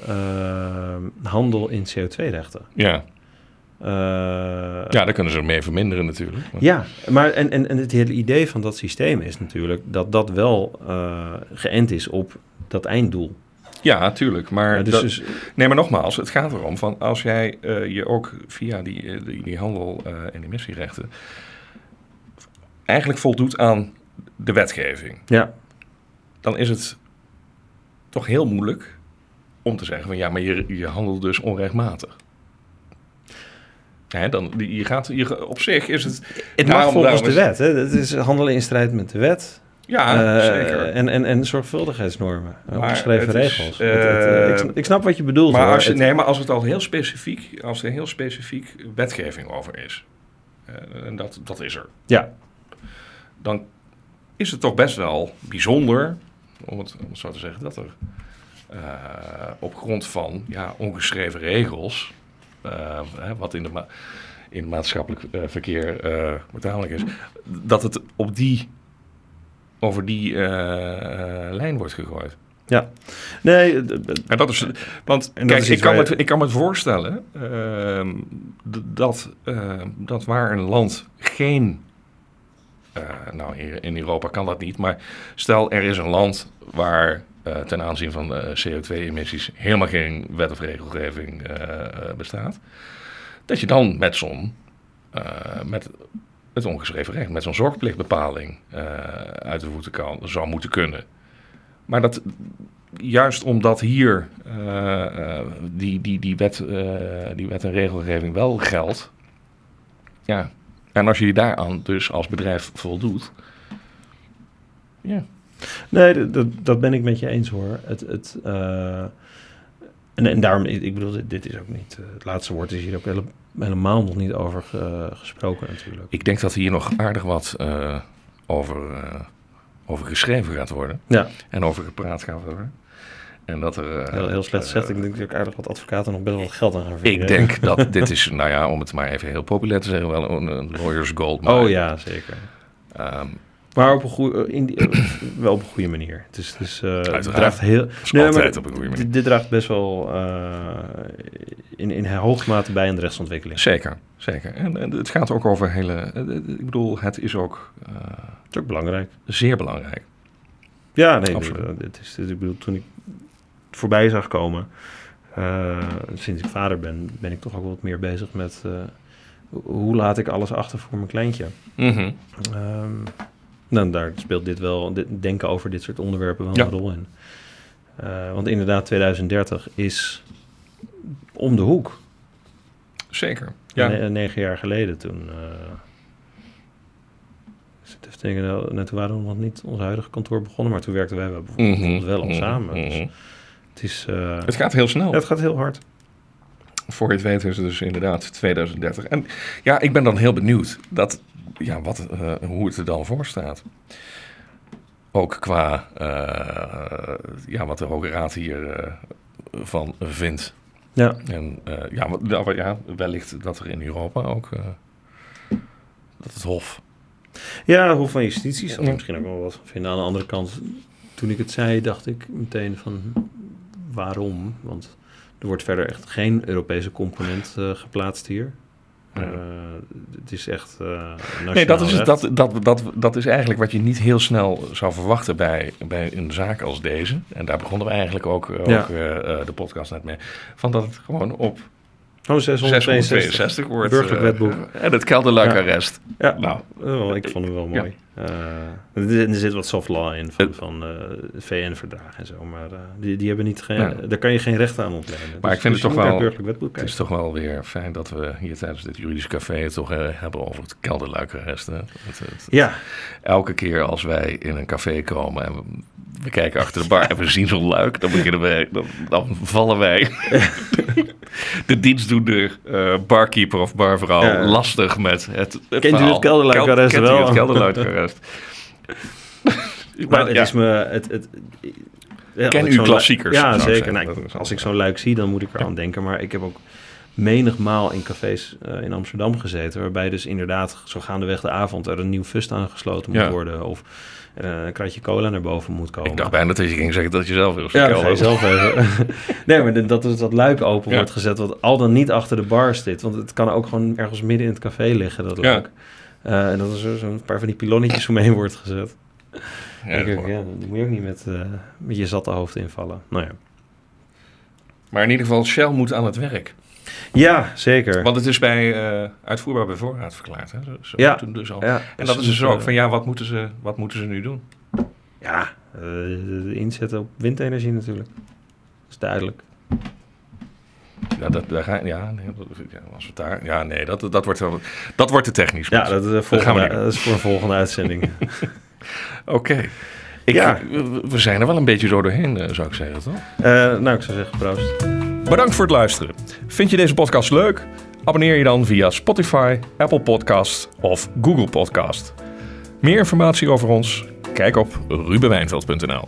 handel in CO2-rechten.
Ja. Uh, ja, daar kunnen ze mee verminderen natuurlijk.
Maar. Ja, maar en, en, en het hele idee van dat systeem is natuurlijk dat dat wel uh, geënt is op dat einddoel.
Ja, natuurlijk. Maar, ja, dus, dat, dus, nee, maar nogmaals, het gaat erom van als jij uh, je ook via die, die, die handel en emissierechten eigenlijk voldoet aan de wetgeving.
Ja.
Dan is het toch heel moeilijk om te zeggen van ja, maar je, je handelt dus onrechtmatig. Hè, dan, je gaat, je, op zich is het...
Het mag volgens de wet. Hè? Het is handelen in strijd met de wet.
Ja, uh, zeker.
En, en, en zorgvuldigheidsnormen, opgeschreven regels. Uh, het, het, ik, ik, snap wat je bedoelt.
Maar als je, nee, maar als het al heel specifiek, als er heel specifiek wetgeving over is, en dat, dat is er.
Ja.
Dan is het toch best wel bijzonder, om het, om het zo te zeggen, dat er op grond van ja, ongeschreven regels wat in, de ma in maatschappelijk uh, verkeer uh, betaalbaar is, dat het op die, over die lijn wordt gegooid.
Ja, nee.
En dat is, want en kijk, ik, kan me, ik kan me het voorstellen ehm, dat, dat waar een land geen nou, in Europa kan dat niet. Maar stel er is een land waar uh, ten aanzien van CO2-emissies helemaal geen wet of regelgeving uh, bestaat. Dat je dan met zo'n, met het ongeschreven recht, met zo'n zorgplichtbepaling uit de voeten kan, zou moeten kunnen. Maar dat, juist omdat hier die, die, die, wet, die wet en regelgeving wel geldt, ja, en als je je daaraan dus als bedrijf voldoet, ja,
Nee, dat, dat ben ik met je eens hoor. Het, het, uh, en, en daarom, ik bedoel, dit, dit is ook niet, uh, het laatste woord is hier ook hele, helemaal nog niet over uh, gesproken natuurlijk.
Ik denk dat hier nog aardig wat over, over geschreven gaat worden.
Ja.
En over gepraat gaat worden. En dat er,
heel, heel slecht gezegd. ik denk dat ook aardig wat advocaten nog best wel wat geld aan gaan verdienen.
Ik denk dat dit is, nou ja, om het maar even heel populair te zeggen, wel een, een lawyer's gold.
Maar, oh ja, zeker.
Um,
maar op een goede, in die, (coughs) wel op een goede manier. Dus, dus uh,
het draagt heel.
Nee, maar op een goede manier. Dit, draagt best wel uh, in, in hoge mate bij aan de rechtsontwikkeling.
Zeker, zeker. En, en het gaat ook over hele. Ik bedoel, het is ook. Uh,
het is ook belangrijk.
Zeer belangrijk.
Ja, nee, Absoluut. Dit is, ik bedoel, toen ik het voorbij zag komen, sinds ik vader ben, ben ik toch ook wat meer bezig met hoe laat ik alles achter voor mijn kleintje.
Mm -hmm.
um, Nou, daar speelt dit wel, dit denken over dit soort onderwerpen wel
Ja.
een rol in. Eh, want inderdaad, 2030 is om de hoek.
Zeker. Ja.
Ne- negen jaar geleden toen. zit even denken, nou, nou, toen waren we nog niet ons huidige kantoor begonnen, maar toen werkten wij wel bijvoorbeeld
Mhm,
wel al
mhm,
samen. Dus
mhm.
het is. eh,
Het gaat heel snel.
ja, het gaat heel hard.
Voor je het weet is het dus inderdaad 2030. En ja, ik ben dan heel benieuwd dat, ja, wat, eh, hoe het er dan voor staat. Ook qua eh, ja, wat de Hoge Raad hier eh, van vindt.
Ja,
En ja, wat- nou, ja, wellicht dat er in Europa ook dat het Hof.
ja Hof van Justitie zal
Ja.
misschien ook wel wat vinden. Aan de andere kant, toen ik het zei, dacht ik meteen van waarom? Want er wordt verder echt geen Europese component eh, geplaatst hier. Eh, het is echt. eh
Nee, dat is,
recht.
dat, dat, dat, dat is eigenlijk wat je niet heel snel zou verwachten bij, bij een zaak als deze. En daar begonnen we eigenlijk ook, ook
Ja.
de podcast net mee. Van dat het gewoon op
Oh, 662.
662 wordt.
Burgerlijk
en het kelderluik
Ja.
arrest.
Ja,
Nou,
Oh, ik vond hem wel mooi. Eh, er, zit- wat soft law in van, van eh, VN-verdragen en zo, maar eh, die, die hebben niet geen,
Ja.
daar kan je geen rechten aan ontlenen.
Maar ik vind het
je
toch wel- het is toch wel weer fijn dat we hier tijdens dit juridische café het toch hebben over het kelderluik arrest. hè. Het- het-
Ja,
elke keer als wij in een café komen en we, we kijken achter de bar en we zien zo'n luik, dan beginnen wij, dan, dan vallen wij (laughs) de dienstdoende barkeeper of barvrouw lastig met het, het
Kent u het kelderluikarrest
Kent u
wel?
Kelderluikarrest? (laughs)
maar het
ja.
is me... Het, het, ja,
Ken u klassiekers,
Ja,
ik
zeker. Nou, ik-
is
als ik zo'n luik zie, dan moet ik eraan denken. Maar ik heb ook menigmaal in cafés eh, in Amsterdam gezeten... waarbij dus inderdaad zo gaandeweg de avond er een nieuw fust aangesloten moet worden... of er een kratje cola naar boven moet komen.
Ik dacht bijna dat je ging zeggen dat je zelf wil
Ja, dat zelf even. (laughs) nee, maar dat dus dat luik open
Ja.
wordt gezet, wat al dan niet achter de bar zit. Want het kan ook gewoon ergens midden in het café liggen, dat
Ja.
Eh, en dat er zo- zo'n paar van die pilonnetjes omheen wordt gezet.
Ja,
ik, ja, die moet je ook niet met, eh, met je zatte hoofd invallen. Nou ja.
Maar in ieder geval, Shell moet aan het werk.
Ja, zeker.
Want het is bij eh, uitvoerbaar bij voorraad verklaard. Hè? Zo, zo
Ja.
dus al.
ja,
En dat is dus ook van ja, wat moeten ze, wat moeten ze nu doen?
Ja, eh, de inzet op windenergie natuurlijk. Dat is duidelijk.
Ja, dat, daar ga, ja, nee, als we daar, ja, nee, dat, dat, wordt, wel- dat wordt te technisch.
Ja, dat,
we
volgende, dat is voor een volgende uitzending. (laughs)
Oké.
Ja.
we, we zijn er wel een beetje zo doorheen, eh, zou ik zeggen, toch?
Eh, nou, ik zou zeggen, proost.
Bedankt voor het luisteren. Vind je deze podcast leuk? Abonneer je dan via Spotify, Apple Podcast of Google Podcast. Meer informatie over ons? Kijk op rubenwijnveld.nl.